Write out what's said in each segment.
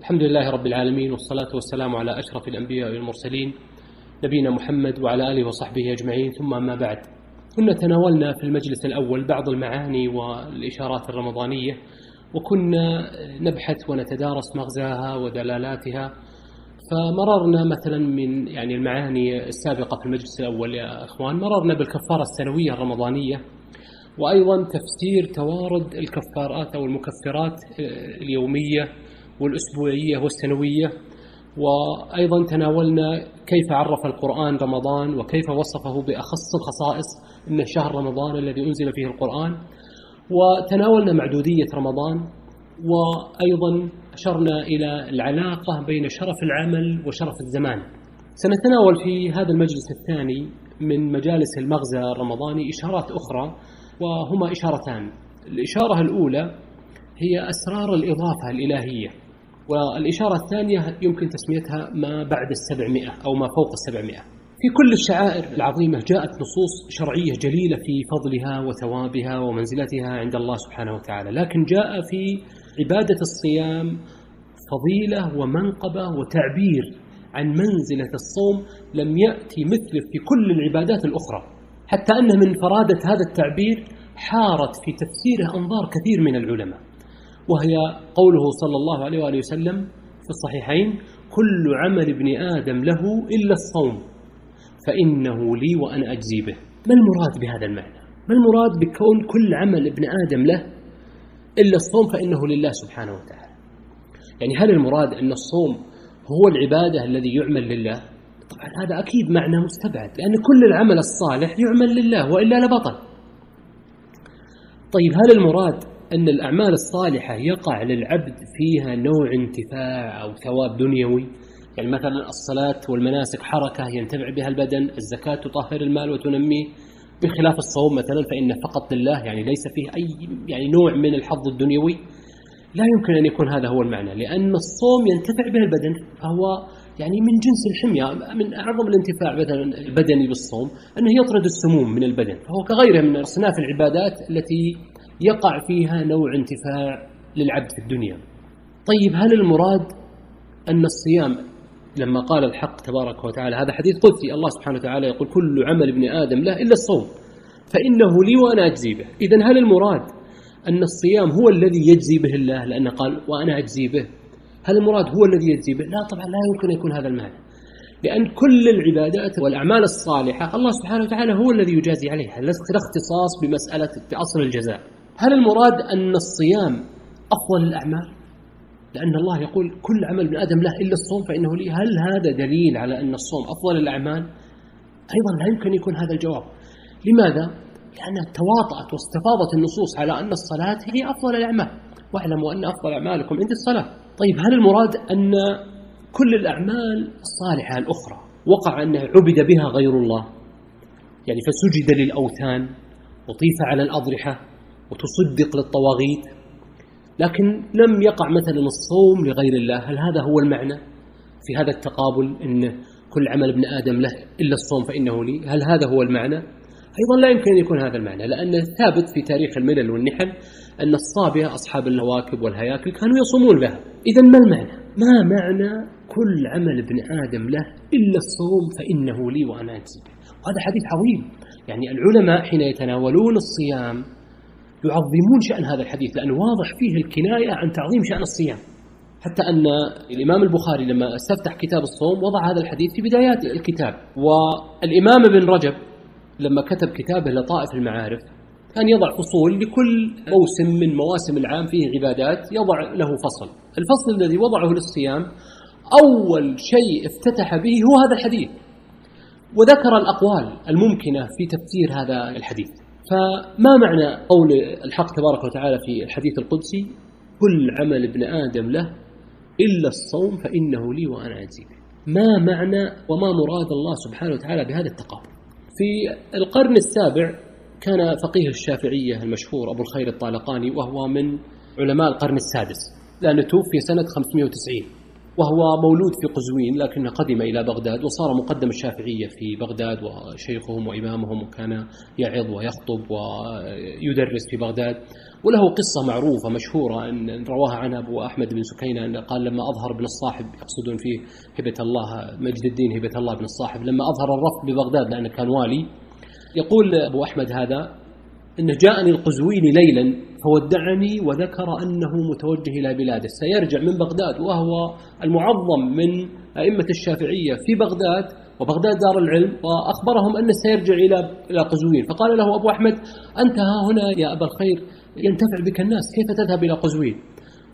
الحمد لله رب العالمين والصلاة والسلام على أشرف الأنبياء والمرسلين نبينا محمد وعلى آله وصحبه أجمعين. ثم أما بعد كنا تناولنا في المجلس الأول بعض المعاني والإشارات الرمضانية وكنا نبحث ونتدارس مغزاها ودلالاتها فمررنا مثلا من يعني المعاني السابقة في المجلس الأول يا أخوان مررنا بالكفارة السنوية الرمضانية وأيضا تفسير توارد الكفارات أو المكفرات اليومية والأسبوعية والسنوية. وأيضا تناولنا كيف عرف القرآن رمضان وكيف وصفه بأخص الخصائص إن شهر رمضان الذي أنزل فيه القرآن. وتناولنا معدودية رمضان. وأيضا أشرنا إلى العلاقة بين شرف العمل وشرف الزمان. سنتناول في هذا المجلس الثاني من مجالس المغزى الرمضاني إشارات أخرى وهما إشارتان. الإشارة الأولى هي أسرار الإضافة الإلهية. والإشارة الثانية يمكن تسميتها ما بعد السبعمائة أو ما فوق السبعمائة. في كل الشعائر العظيمة جاءت نصوص شرعية جليلة في فضلها وثوابها ومنزلتها عند الله سبحانه وتعالى لكن جاء في عبادة الصيام فضيلة ومنقبة وتعبير عن منزلة الصوم لم يأتي مثله في كل العبادات الأخرى حتى أن من فرادة هذا التعبير حارت في تفسيره أنظار كثير من العلماء. وهي قوله صلى الله عليه وآله وسلم في الصحيحين كل عمل ابن آدم له إلا الصوم فإنه لي وأنا أجزي به. ما المراد بهذا المعنى؟ ما المراد بكون كل عمل ابن آدم له إلا الصوم فإنه لله سبحانه وتعالى؟ يعني هل المراد أن الصوم هو العبادة الذي يعمل لله؟ طبعا هذا أكيد معنى مستبعد لأن كل العمل الصالح يعمل لله وإلا لبطل. طيب هل المراد أن الأعمال الصالحة يقع للعبد فيها نوع انتفاع أو ثواب دنيوي. يعني مثلا الصلاة والمناسك حركة ينتفع بها البدن الزكاة تطهر المال وتنميه بخلاف الصوم مثلا فإنه فقط لله يعني ليس فيه أي يعني نوع من الحظ الدنيوي. لا يمكن أن يكون هذا هو المعنى لأن الصوم ينتفع به البدن. فهو يعني من جنس الحمية من أعظم الانتفاع مثلا البدني بالصوم أنه يطرد السموم من البدن. فهو كغيره من أصناف العبادات التي يقع فيها نوع انتفاع للعبد في الدنيا. طيب هل المراد أن الصيام لما قال الحق تبارك وتعالى هذا حديث قدسي الله سبحانه وتعالى يقول كل عمل ابن آدم له إلا الصوم فإنه لي وأنا أجزي به. إذا هل المراد أن الصيام هو الذي يجزي به الله؟ لأنه قال وأنا أجزي به. هل المراد هو الذي يجزي به؟ لا طبعا لا يمكن أن يكون هذا المعنى. لأن كل العبادات والأعمال الصالحة الله سبحانه وتعالى هو الذي يجازي عليها لا اختصاص بمسألة بأصل الجزاء. هل المراد أن الصيام أفضل الأعمال لأن الله يقول كل عمل ابن آدم له إلا الصوم فإنه لي. هل هذا دليل على أن الصوم أفضل الأعمال أيضا لا يمكن يكون هذا الجواب. لماذا؟ لأنها تواطأت واستفاضت النصوص على أن الصلاة هي أفضل الأعمال واعلموا أن أفضل أعمالكم عند الصلاة. طيب هل المراد أن كل الأعمال الصالحة الأخرى وقع أنها عبد بها غير الله؟ يعني فسجد للأوثان وطيف على الأضرحة وتصدق للطواغيت لكن لم يقع مثلا الصوم لغير الله. هل هذا هو المعنى في هذا التقابل أن كل عمل ابن آدم له إلا الصوم فإنه لي؟ هل هذا هو المعنى؟ أيضا لا يمكن أن يكون هذا المعنى لأن ثابت في تاريخ الملل والنحل أن الصابئة أصحاب الهواكب والهياكل كانوا يصومون بها. إذا ما المعنى؟ ما معنى كل عمل ابن آدم له إلا الصوم فإنه لي وأنا أجزي وهذا حديث عظيم. يعني العلماء حين يتناولون الصيام يعظمون شأن هذا الحديث لأنه واضح فيه الكناية عن تعظيم شأن الصيام. حتى أن الإمام البخاري لما استفتح كتاب الصوم وضع هذا الحديث في بدايات الكتاب. والإمام ابن رجب لما كتب كتابه لطائف المعارف كان يضع فصول لكل موسم من مواسم العام فيه عبادات يضع له فصل. الفصل الذي وضعه للصيام أول شيء افتتح به هو هذا الحديث. وذكر الأقوال الممكنة في تفسير هذا الحديث. فما معنى قول الحق تبارك وتعالى في الحديث القدسي كل عمل ابن آدم له إلا الصوم فإنه لي وأنا أجزي ما معنى وما مراد الله سبحانه وتعالى بهذا التقابل؟ في القرن السابع كان فقيه الشافعية المشهور أبو الخير الطالقاني وهو من علماء القرن السادس لأنه توفي سنة 590 وهو مولود في قزوين لكنه قدم إلى بغداد وصار مقدم الشافعية في بغداد وشيخهم وإمامهم وكان يعظ ويخطب ويدرس في بغداد. وله قصة معروفة مشهورة أن رواها عنها أبو أحمد بن سكينة أن قال لما أظهر ابن الصاحب يقصدون فيه هبة الله مجد الدين هبة الله بن الصاحب لما أظهر الرفض ببغداد لأنه كان والي يقول أبو أحمد هذا أنه جاءني القزويني ليلا فودعني وذكر أنه متوجه إلى بلاده. سيرجع من بغداد وهو المعظم من أئمة الشافعية في بغداد وبغداد دار العلم وأخبرهم أنه سيرجع إلى إلى قزوين. فقال له أبو أحمد أنت ها هنا يا أبا الخير ينتفع بك الناس كيف تذهب إلى قزوين؟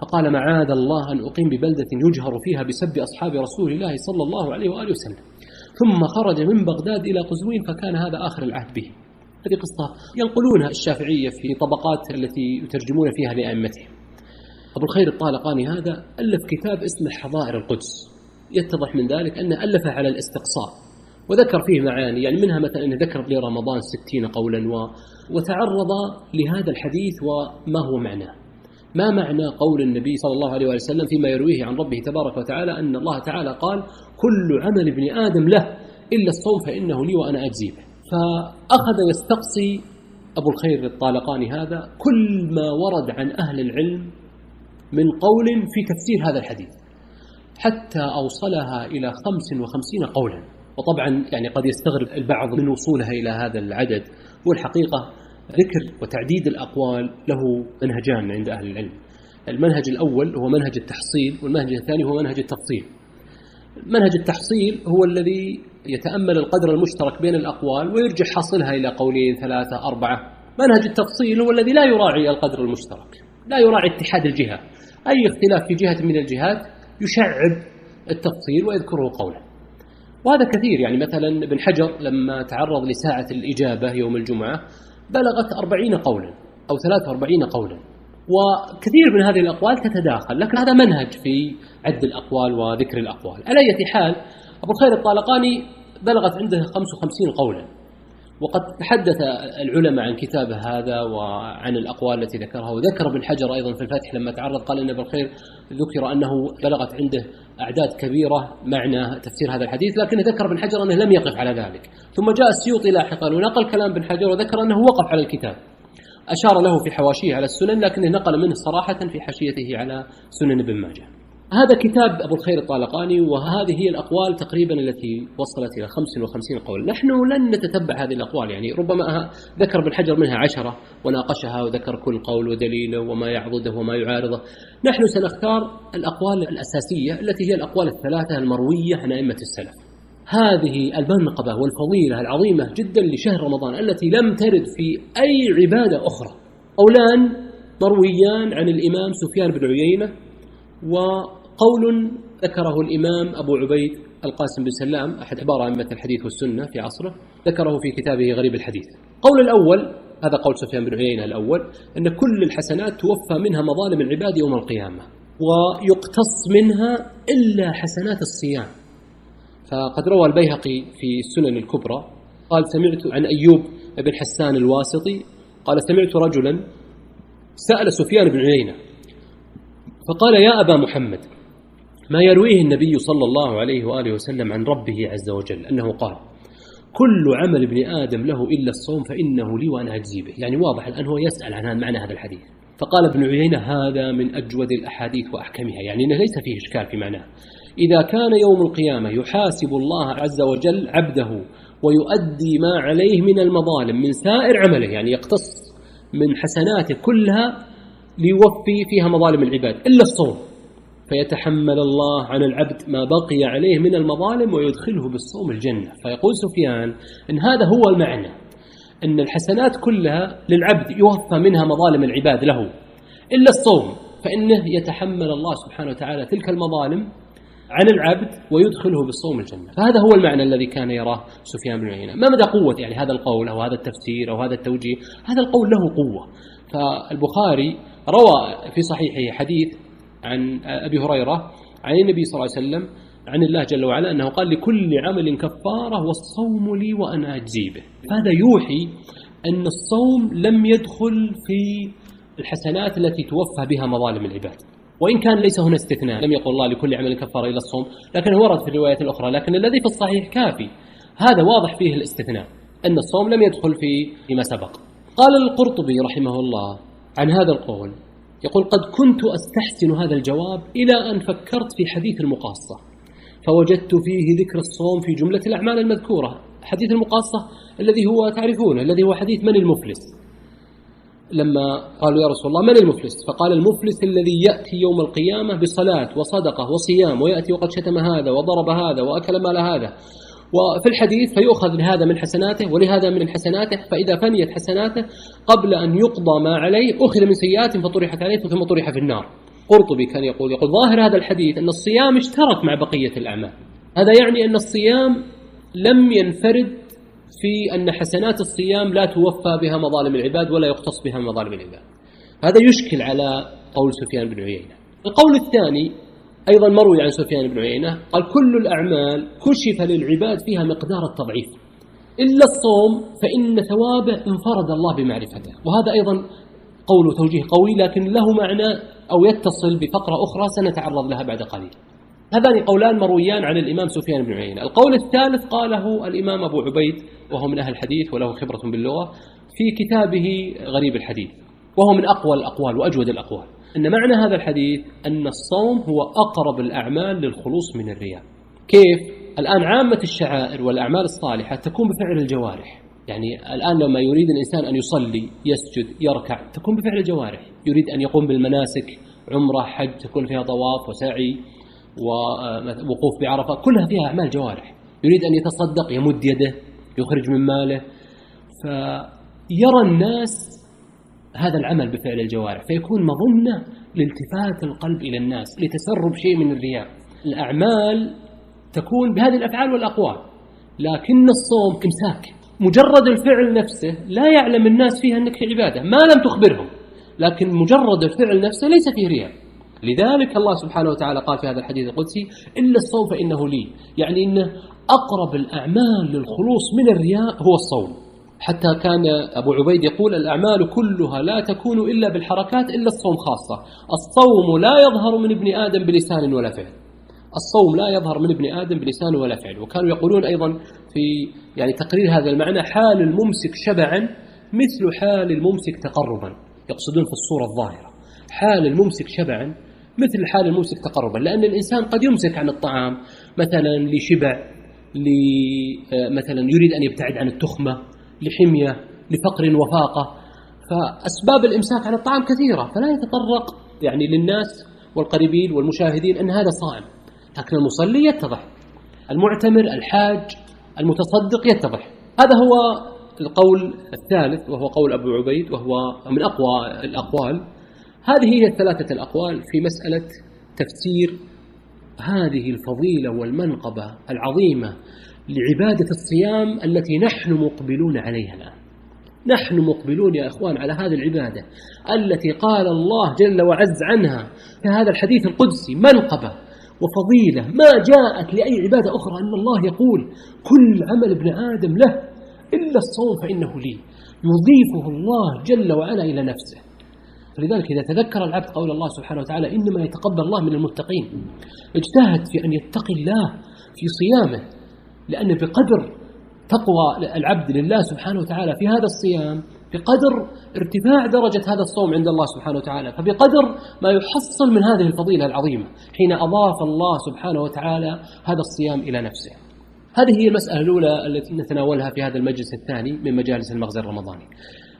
فقال معاذ الله أن أقيم ببلدة يجهر فيها بسب أصحاب رسول الله صلى الله عليه وآله وسلم. ثم خرج من بغداد إلى قزوين فكان هذا آخر العهد به. هذه قصة ينقلونها الشافعية في طبقات التي يترجمون فيها لأئمتهم. أبو الخير الطالقاني هذا ألف كتاب اسمه حظائر القدس. يتضح من ذلك أنه ألفه على الاستقصاء وذكر فيه معاني يعني منها مثلا أنه ذكر لرمضان ستين قولا و وتعرض لهذا الحديث وما هو معناه. ما معنى قول النبي صلى الله عليه وسلم فيما يرويه عن ربه تبارك وتعالى أن الله تعالى قال كل عمل ابن آدم له إلا الصوم فإنه لي وأنا أجزي به فأخذ يستقصي أبو الخير الطالقاني هذا كل ما ورد عن أهل العلم من قول في تفسير هذا الحديث حتى أوصلها إلى خمس وخمسين قولا. وطبعا يعني قد يستغرب البعض من وصولها إلى هذا العدد. والحقيقة ذكر وتعديد الأقوال له منهجان عند أهل العلم. المنهج الأول هو منهج التحصيل والمنهج الثاني هو منهج التفصيل. منهج التحصيل هو الذي يتأمل القدر المشترك بين الأقوال ويرجع حاصلها إلى قولين ثلاثة أربعة. منهج التفصيل هو الذي لا يراعي القدر المشترك لا يراعي اتحاد الجهة. أي اختلاف في جهة من الجهات يشعب التفصيل ويذكره قولا وهذا كثير يعني مثلا ابن حجر لما تعرض لساعة الإجابة يوم الجمعة بلغت أربعين قولا أو ثلاثة وأربعين قولا. وكثير من هذه الأقوال تتداخل لكن هذا منهج في عد الأقوال وذكر الأقوال. على أي حال أبو الخير الطالقاني بلغت عنده 55 قولا. وقد تحدث العلماء عن كتابه هذا وعن الأقوال التي ذكرها. وذكر ابن حجر أيضا في الفتح لما تعرض قال إن ابن الخير ذكر أنه بلغت عنده أعداد كبيرة معنى تفسير هذا الحديث لكن ذكر ابن حجر أنه لم يقف على ذلك. ثم جاء السيوطي لاحقا ونقل كلام ابن حجر وذكر أنه وقف على الكتاب. أشار له في حواشيه على السنن لكنه نقل منه صراحة في حاشيته على سنن ابن ماجه. هذا كتاب أبو الخير الطالقاني وهذه هي الأقوال تقريبا التي وصلت إلى 55 قول. نحن لن نتتبع هذه الأقوال يعني ربما ذكر ابن حجر منها عشرة وناقشها وذكر كل قول ودليله وما يعضده وما يعارضه. نحن سنختار الأقوال الأساسية التي هي الأقوال الثلاثة المروية عن أئمة السلف. هذه المنقبة والفضيلة العظيمة جدا لشهر رمضان التي لم ترد في أي عبادة أخرى. قولان مرويان عن الإمام سفيان بن عيينة وقول ذكره الإمام أبو عبيد القاسم بن سلام أحد كبار أئمة الحديث والسنة في عصره ذكره في كتابه غريب الحديث. قول الأول هذا قول سفيان بن عيينة الأول أن كل الحسنات توفى منها مظالم العباد يوم القيامة ويقتص منها إلا حسنات الصيام. فقد روى البيهقي في السنن الكبرى قال سمعت عن أيوب بن حسان الواسطي قال سمعت رجلا سأل سفيان بن عيينة فقال يا أبا محمد ما يرويه النبي صلى الله عليه وآله وسلم عن ربه عز وجل أنه قال كل عمل ابن آدم له إلا الصوم فإنه لي وأنا أجزي به. يعني واضح الآن هو يسأل عن معنى هذا الحديث. فقال ابن عيينة هذا من أجود الأحاديث وأحكمها. يعني أنه ليس فيه إشكال في معناه. إذا كان يوم القيامة يحاسب الله عز وجل عبده ويؤدي ما عليه من المظالم من سائر عمله يعني يقتص من حسناته كلها ليوفي فيها مظالم العباد إلا الصوم. فيتحمل الله عن العبد ما بقي عليه من المظالم ويدخله بالصوم الجنة. فيقول سفيان إن هذا هو المعنى أن الحسنات كلها للعبد يوفى منها مظالم العباد له. إلا الصوم فإنه يتحمل الله سبحانه وتعالى تلك المظالم عن العبد ويدخله بالصوم الجنة. فهذا هو المعنى الذي كان يراه سفيان بن عيينة. ما مدى قوة؟ يعني هذا القول أو هذا التفسير أو هذا التوجيه هذا القول له قوة. فالبخاري روى في صحيحه حديث عن أبي هريرة عن النبي صلى الله عليه وسلم عن الله جل وعلا أنه قال لكل عمل كفارة والصوم لي وأنا أجزي به. فهذا يوحي أن الصوم لم يدخل في الحسنات التي توفى بها مظالم العباد. وإن كان ليس هنا استثناء لم يقل الله لكل عمل كفارة إلى الصوم لكن ورد في الروايات الأخرى لكن الذي في الصحيح كافي. هذا واضح فيه الاستثناء أن الصوم لم يدخل في فيما سبق. قال القرطبي رحمه الله عن هذا القول يقول قد كنت أستحسن هذا الجواب إلى أن فكرت في حديث المقاصة. فوجدت فيه ذكر الصوم في جملة الأعمال المذكورة. حديث المقاصة الذي هو تعرفونه الذي هو حديث من المفلس. لما قالوا يا رسول الله من المفلس؟ فقال المفلس الذي يأتي يوم القيامة بصلاة وصدقة وصيام ويأتي وقد شتم هذا وضرب هذا وأكل مال هذا. وفي الحديث فيؤخذ لهذا من حسناته ولهذا من حسناته فإذا فنيت حسناته قبل أن يقضى ما عليه أخذ من سيئات فطرحت عليه ثم طرح في النار. قرطبي كان يقول يقول ظاهر هذا الحديث أن الصيام اشترك مع بقية الأعمال. هذا يعني أن الصيام لم ينفرد في أن حسنات الصيام لا توفى بها مظالم العباد ولا يقتص بها مظالم العباد. هذا يشكل على قول سفيان بن عيينة. القول الثاني أيضا مروي عن سفيان بن عيينة قال كل الأعمال كشف للعباد فيها مقدار التضعيف. إلا الصوم فإن ثوابه انفرد الله بمعرفته. وهذا أيضا قول توجيه قوي لكن له معنى أو يتصل بفقرة أخرى سنتعرض لها بعد قليل. هذان قولان مرويان عن الإمام سفيان بن عيينة. القول الثالث قاله الإمام أبو عبيد وهو من أهل الحديث وله خبرة باللغة في كتابه غريب الحديث وهو من أقوى الأقوال وأجود الأقوال. أن معنى هذا الحديث أن الصوم هو أقرب الأعمال للخلوص من الرياء. كيف؟ الآن عامة الشعائر والأعمال الصالحة تكون بفعل الجوارح. يعني الآن لما يريد الإنسان أن يصلي يسجد يركع تكون بفعل الجوارح. يريد أن يقوم بالمناسك عمرة حج تكون فيها طواف وسعي ووقوف بعرفة كلها فيها أعمال جوارح. يريد أن يتصدق يمد يده يخرج من ماله. فيرى الناس هذا العمل بفعل الجوارح فيكون مظنة لالتفات القلب إلى الناس لتسرب شيء من الرياء. الأعمال تكون بهذه الأفعال والأقوال لكن الصوم إمساك. مجرد الفعل نفسه لا يعلم الناس فيها أنك في عبادة ما لم تخبرهم لكن مجرد الفعل نفسه ليس فيه رياء. لذلك الله سبحانه وتعالى قال في هذا الحديث القدسي إلا الصوم فإنه لي. يعني إنه أقرب الأعمال للخلوص من الرياء هو الصوم. حتى كان أبو عبيد يقول الأعمال كلها لا تكون إلا بالحركات إلا الصوم خاصة. الصوم لا يظهر من ابن آدم بلسان ولا فعل. الصوم لا يظهر من ابن آدم بلسان ولا فعل. وكانوا يقولون أيضا في يعني تقرير هذا المعنى حال الممسك شبعا مثل حال الممسك تقربا. يقصدون في الصورة الظاهرة. حال الممسك شبعا مثل حال الممسك تقربا. لأن الإنسان قد يمسك عن الطعام مثلا لشبع مثلا يريد أن يبتعد عن التخمة. لحمية لفقر وفاقة. فأسباب الإمساك عن الطعام كثيرة فلا يتطرق يعني للناس والقريبين والمشاهدين أن هذا صائم. لكن المصلي يتضح المعتمر الحاج المتصدق يتضح. هذا هو القول الثالث وهو قول أبو عبيد وهو من أقوى الأقوال. هذه هي الثلاثة الأقوال في مسألة تفسير هذه الفضيلة والمنقبة العظيمة. لعبادة الصيام التي نحن مقبلون عليها الآن. نحن مقبلون يا إخوان على هذه العبادة التي قال الله جل وعز عنها في هذا الحديث القدسي منقبة وفضيلة ما جاءت لأي عبادة أخرى أن الله يقول كل عمل ابن آدم له إلا الصوم فإنه لي. يضيفه الله جل وعلا إلى نفسه. فلذلك إذا تذكر العبد قول الله سبحانه وتعالى إنما يتقبل الله من المتقين اجتهد في أن يتقي الله في صيامه. لأن بقدر تقوى العبد لله سبحانه وتعالى في هذا الصيام بقدر ارتفاع درجة هذا الصوم عند الله سبحانه وتعالى فبقدر ما يحصل من هذه الفضيلة العظيمة حين أضاف الله سبحانه وتعالى هذا الصيام إلى نفسه. هذه هي المسألة الأولى التي نتناولها في هذا المجلس الثاني من مجالس المغزى الرمضاني.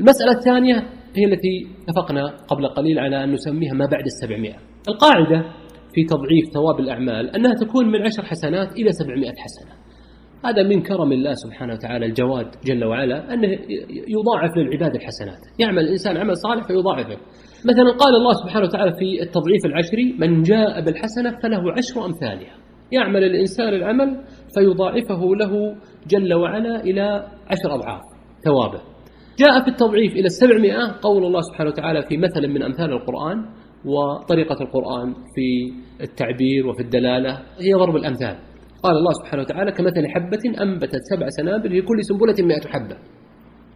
المسألة الثانية هي التي اتفقنا قبل قليل على أن نسميها ما بعد السبعمائة. القاعدة في تضعيف ثواب الأعمال أنها تكون من عشر حسنات إلى سبعمائة حسنة. هذا من كرم الله سبحانه وتعالى الجواد جل وعلا أنه يضاعف للعباد الحسنات. يعمل الإنسان عمل صالح فيضاعفه. مثلا قال الله سبحانه وتعالى في التضعيف العشري من جاء بالحسنة فله عشر أمثالها. يعمل الإنسان العمل فيضاعفه له جل وعلا إلى عشر أضعاف ثوابه. جاء في التضعيف إلى السبعمائة قول الله سبحانه وتعالى في مثل من أمثال القرآن وطريقة القرآن في التعبير وفي الدلالة هي ضرب الأمثال. قال الله سبحانه وتعالى كمثل حبة أنبتت سبع سنابل في كل سنبلة مئة حبة.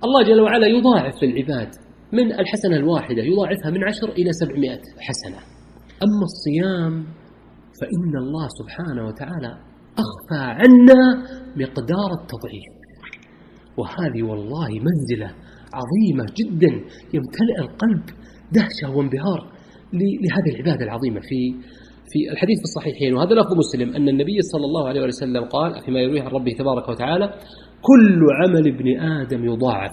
الله جل وعلا يضاعف للعباد من الحسنة الواحدة يضاعفها من عشر إلى سبعمائة حسنة. أما الصيام فإن الله سبحانه وتعالى أخفى عنا مقدار التضعيف. وهذه والله منزلة عظيمة جدا يمتلئ القلب دهشة وانبهار لهذه العبادة العظيمة في في الحديث في الصحيحين وهذا لفظ مسلم أن النبي صلى الله عليه وسلم قال فيما يرويه عن ربه تبارك وتعالى كل عمل ابن آدم يضاعف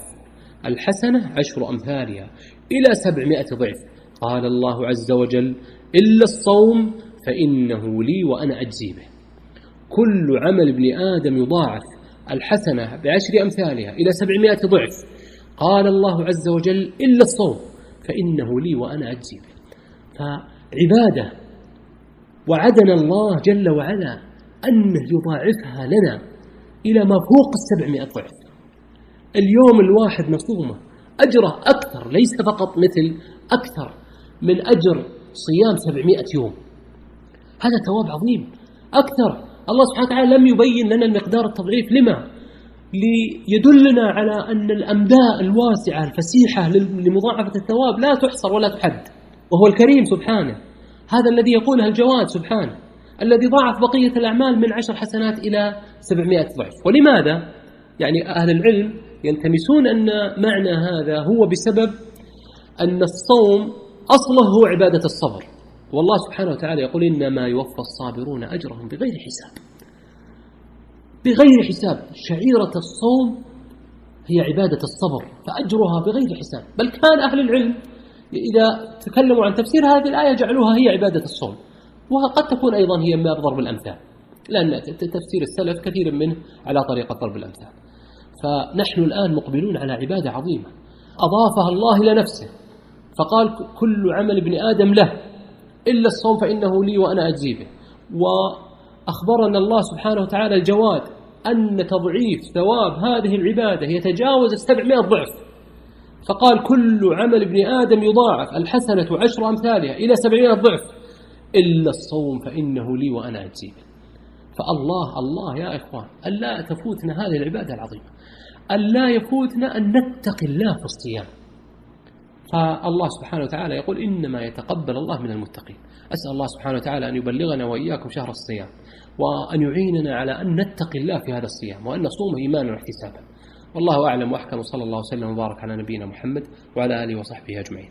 الحسنة عشر أمثالها إلى سبعمائة ضعف. قال الله عز وجل إلا الصوم فإنه لي وأنا أجزي به. كل عمل ابن آدم يضاعف الحسنة بعشر أمثالها إلى سبعمائة ضعف. قال الله عز وجل إلا الصوم فإنه لي وأنا أجزي به. فعبادة وعدنا الله جل وعلا أنه يضاعفها لنا إلى ما فوق السبعمائة ضعف. اليوم الواحد نصومه أجره أكثر ليس فقط مثل أكثر من أجر صيام سبعمائة يوم. هذا ثواب عظيم. أكثر الله سبحانه وتعالى لم يبين لنا المقدار التضعيف. لما؟ ليدلنا على أن الأمداء الواسعة الفسيحة لمضاعفة الثواب لا تحصر ولا تحد وهو الكريم سبحانه. هذا الذي يقولها الجواد سبحانه الذي ضاعف بقية الأعمال من عشر حسنات إلى سبعمائة ضعف. ولماذا؟ يعني أهل العلم يلتمسون أن معنى هذا هو بسبب أن الصوم أصله هو عبادة الصبر. والله سبحانه وتعالى يقول إنما يوفى الصابرون أجرهم بغير حساب. بغير حساب. شعيرة الصوم هي عبادة الصبر فأجرها بغير حساب. بل كان أهل العلم إذا تكلموا عن تفسير هذه الآية جعلوها هي عبادة الصوم. وقد تكون أيضا هي من ضرب الأمثال لأن تفسير السلف كثير منه على طريقة ضرب الأمثال. فنحن الآن مقبلون على عبادة عظيمة. أضافها الله إلى نفسه. فقال كل عمل ابن آدم له إلا الصوم فإنه لي وأنا أجزي به. وأخبرنا الله سبحانه وتعالى الجواد أن تضعيف ثواب هذه العبادة يتجاوز السبعمائة ضعف. فقال كل عمل ابن آدم يضاعف الحسنة عشر أمثالها إلى سبعين ضعف إلا الصوم فإنه لي وأنا أجزي. به فالله الله يا إخوان ألا تفوتنا هذه العبادة العظيمة. ألا يفوتنا أن نتقي الله في الصيام. فالله سبحانه وتعالى يقول إنما يتقبل الله من المتقين. أسأل الله سبحانه وتعالى أن يبلغنا وإياكم شهر الصيام وأن يعيننا على أن نتقي الله في هذا الصيام وأن نصوم إيمانا واحتسابا. والله أعلم وأحكم صلى الله وسلم وبارك على نبينا محمد وعلى آله وصحبه أجمعين.